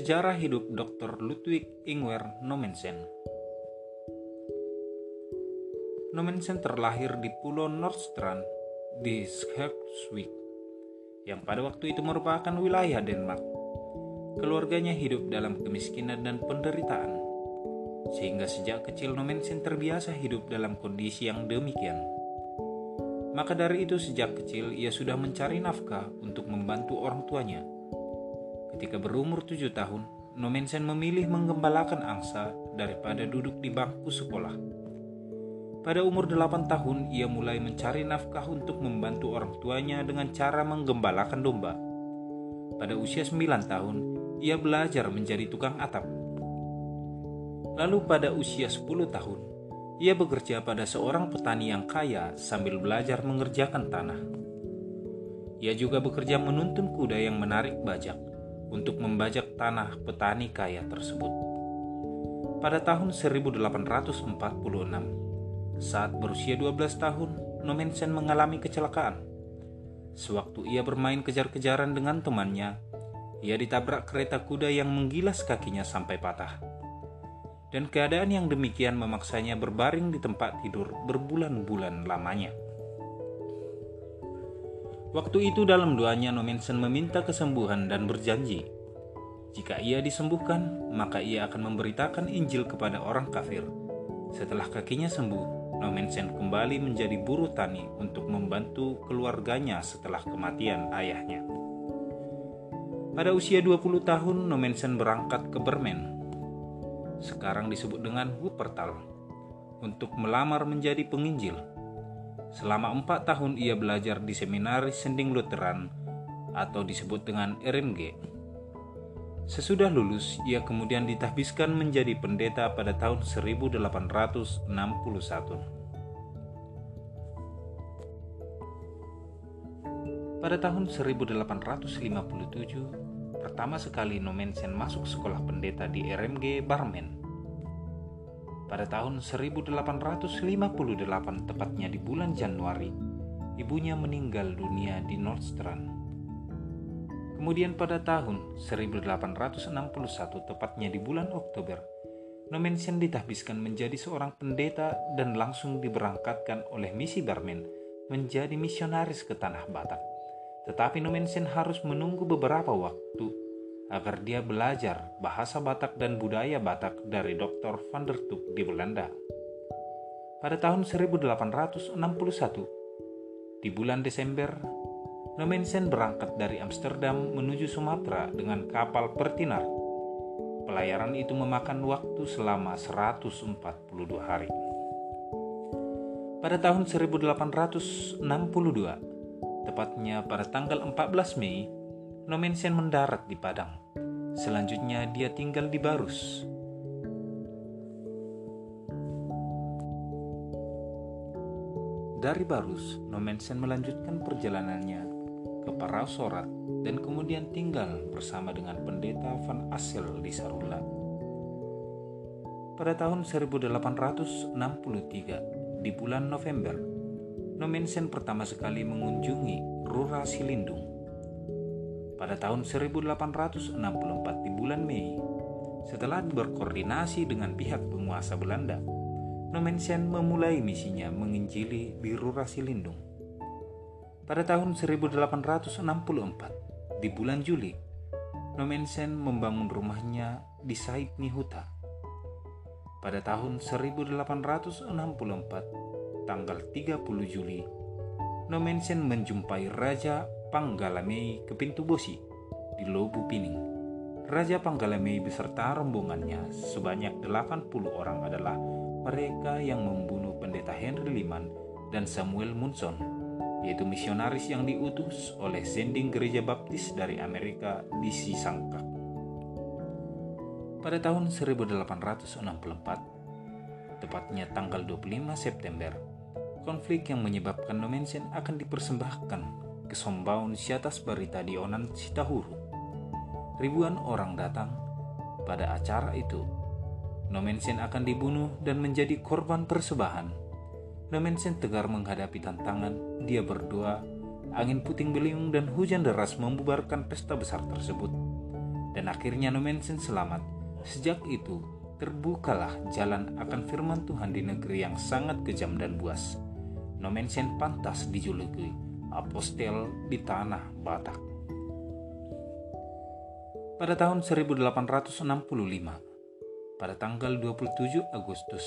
Sejarah hidup Dr. Ludwig Ingwer Nommensen Nommensen terlahir di Pulau Nordstrand di Schleswig yang pada waktu itu merupakan wilayah Denmark. Keluarganya hidup dalam kemiskinan dan penderitaan, sehingga sejak kecil Nommensen terbiasa hidup dalam kondisi yang demikian. Maka dari itu sejak kecil ia sudah mencari nafkah untuk membantu orang tuanya – Ketika berumur tujuh tahun, Nomensen memilih menggembalakan angsa daripada duduk di bangku sekolah. Pada umur delapan tahun, ia mulai mencari nafkah untuk membantu orang tuanya dengan cara menggembalakan domba. Pada usia sembilan tahun, ia belajar menjadi tukang atap. Lalu pada usia sepuluh tahun, ia bekerja pada seorang petani yang kaya sambil belajar mengerjakan tanah. Ia juga bekerja menuntun kuda yang menarik bajak untuk membajak tanah petani kaya tersebut. Pada tahun 1846, saat berusia 12 tahun, Nomensen mengalami kecelakaan. Sewaktu ia bermain kejar-kejaran dengan temannya, ia ditabrak kereta kuda yang menggilas kakinya sampai patah. Dan keadaan yang demikian memaksanya berbaring di tempat tidur berbulan-bulan lamanya. Waktu itu dalam doanya Nomensen meminta kesembuhan dan berjanji, jika ia disembuhkan, maka ia akan memberitakan Injil kepada orang kafir. Setelah kakinya sembuh, Nomensen kembali menjadi buruh tani untuk membantu keluarganya setelah kematian ayahnya. Pada usia 20 tahun, Nomensen berangkat ke Bermen, sekarang disebut dengan Wuppertal, untuk melamar menjadi penginjil. Selama empat tahun ia belajar di seminari Sending Lutheran atau disebut dengan RMG. Sesudah lulus, ia kemudian ditahbiskan menjadi pendeta pada tahun 1861. Pada tahun 1857, pertama sekali Nomensen masuk sekolah pendeta di RMG Barmen pada tahun 1858 tepatnya di bulan Januari, ibunya meninggal dunia di Nordstrand. Kemudian pada tahun 1861 tepatnya di bulan Oktober, Nomensen ditahbiskan menjadi seorang pendeta dan langsung diberangkatkan oleh misi Barmen menjadi misionaris ke Tanah Batak. Tetapi Nomensen harus menunggu beberapa waktu agar dia belajar bahasa Batak dan budaya Batak dari Dr. van der Tuk di Belanda. Pada tahun 1861, di bulan Desember, Nomensen berangkat dari Amsterdam menuju Sumatera dengan kapal Pertinar. Pelayaran itu memakan waktu selama 142 hari. Pada tahun 1862, tepatnya pada tanggal 14 Mei Nomensen mendarat di Padang. Selanjutnya dia tinggal di Barus. Dari Barus, Nomensen melanjutkan perjalanannya ke Parasorat dan kemudian tinggal bersama dengan pendeta Van Assel di Sarula. Pada tahun 1863, di bulan November, Nomensen pertama sekali mengunjungi Rura Silindung pada tahun 1864 di bulan Mei. Setelah berkoordinasi dengan pihak penguasa Belanda, Nomensen memulai misinya menginjili Biru Rasilindung. Pada tahun 1864, di bulan Juli, Nomensen membangun rumahnya di Said Nihuta. Pada tahun 1864, tanggal 30 Juli, Nomensen menjumpai Raja Panggalamei ke pintu Bosi di Lobu Pining. Raja Panggalamei beserta rombongannya sebanyak 80 orang adalah mereka yang membunuh pendeta Henry Liman dan Samuel Munson, yaitu misionaris yang diutus oleh sending gereja baptis dari Amerika di Sisangka. Pada tahun 1864, tepatnya tanggal 25 September, konflik yang menyebabkan Nomensen akan dipersembahkan ke Sombaun si atas berita di Onan Sitahuru. Ribuan orang datang pada acara itu. Nomensen akan dibunuh dan menjadi korban persembahan. Nomensen tegar menghadapi tantangan. Dia berdoa, angin puting beliung dan hujan deras membubarkan pesta besar tersebut. dan akhirnya Nomensen selamat. Sejak itu, terbukalah jalan akan firman Tuhan di negeri yang sangat kejam dan buas. Nomensen pantas dijuluki apostel di tanah Batak. Pada tahun 1865, pada tanggal 27 Agustus,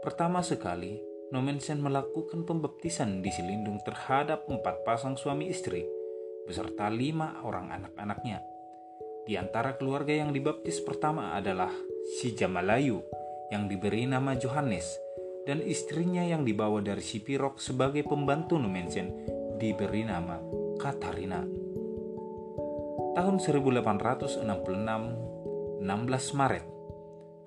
pertama sekali Nomensen melakukan pembaptisan di Silindung terhadap empat pasang suami istri beserta lima orang anak-anaknya. Di antara keluarga yang dibaptis pertama adalah si Jamalayu yang diberi nama Johannes dan istrinya yang dibawa dari Sipirok sebagai pembantu Numensen diberi nama Katarina. Tahun 1866, 16 Maret,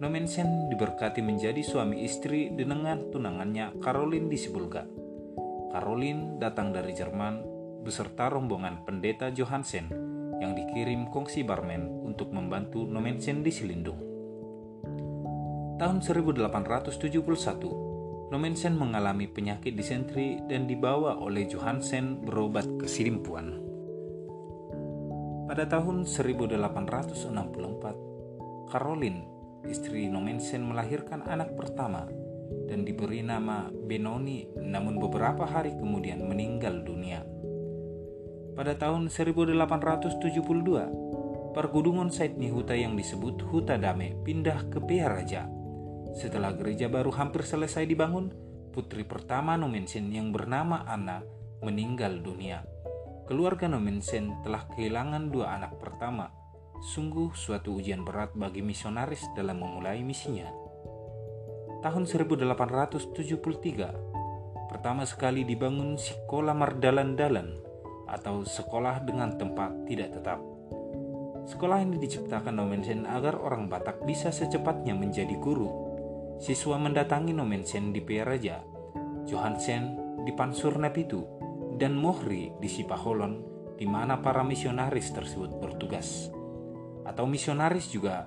Nomensen diberkati menjadi suami istri dengan tunangannya Caroline di Sibulga. Caroline datang dari Jerman beserta rombongan pendeta Johansen yang dikirim Kongsi Barmen untuk membantu Nomensen di Silindung. Tahun 1871, Nomensen mengalami penyakit disentri dan dibawa oleh Johansen berobat ke Sidimpuan. Pada tahun 1864, Caroline, istri Nomensen melahirkan anak pertama dan diberi nama Benoni namun beberapa hari kemudian meninggal dunia. Pada tahun 1872, pergunungan Said Nihuta yang disebut Huta Dame pindah ke Raja. Setelah gereja baru hampir selesai dibangun, putri pertama Nomensen yang bernama Anna meninggal dunia. Keluarga Nomensen telah kehilangan dua anak pertama. Sungguh suatu ujian berat bagi misionaris dalam memulai misinya. Tahun 1873, pertama sekali dibangun sekolah Mardalan-Dalan atau sekolah dengan tempat tidak tetap. Sekolah ini diciptakan Nomensen agar orang Batak bisa secepatnya menjadi guru. Siswa mendatangi Nomensen di Piaraja, Johansen di Pansur Napitu, dan Mohri di Sipaholon di mana para misionaris tersebut bertugas. Atau misionaris juga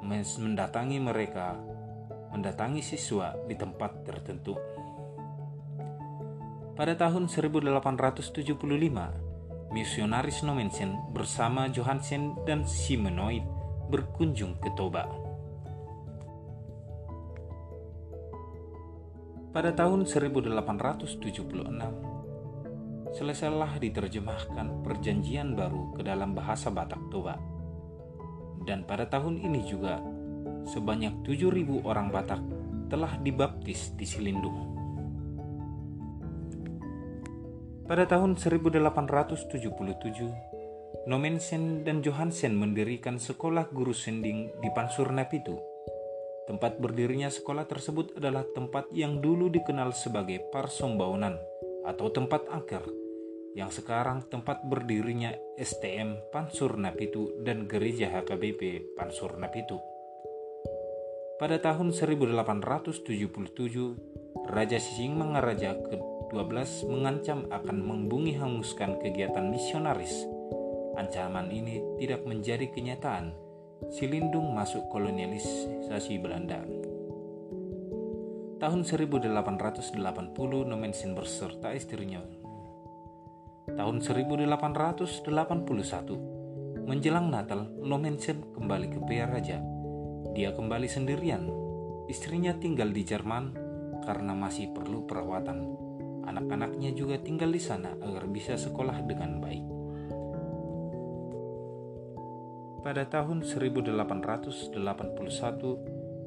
mendatangi mereka, mendatangi siswa di tempat tertentu. Pada tahun 1875, misionaris Nomensen bersama Johansen dan Simenoid berkunjung ke Toba. Pada tahun 1876, selesailah diterjemahkan perjanjian baru ke dalam bahasa Batak Toba. Dan pada tahun ini juga, sebanyak 7.000 orang Batak telah dibaptis di Silindung. Pada tahun 1877, Nomensen dan Johansen mendirikan sekolah guru sending di Pansur Napitu. Tempat berdirinya sekolah tersebut adalah tempat yang dulu dikenal sebagai Parsombaunan atau tempat angker, yang sekarang tempat berdirinya STM Pansur Napitu dan Gereja HKBP Pansur Napitu. Pada tahun 1877, Raja Sising Mangaraja ke 12 mengancam akan membungi hanguskan kegiatan misionaris. Ancaman ini tidak menjadi kenyataan. Silindung masuk kolonialisasi Belanda. Tahun 1880 Nomensen berserta istrinya. Tahun 1881 menjelang Natal Nomensen kembali ke Raja. Dia kembali sendirian. Istrinya tinggal di Jerman karena masih perlu perawatan Anak-anaknya juga tinggal di sana agar bisa sekolah dengan baik. Pada tahun 1881,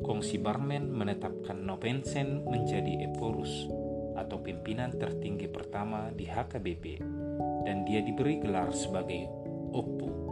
Kongsi Barmen menetapkan Nopensen menjadi Eporus atau pimpinan tertinggi pertama di HKBP dan dia diberi gelar sebagai Opu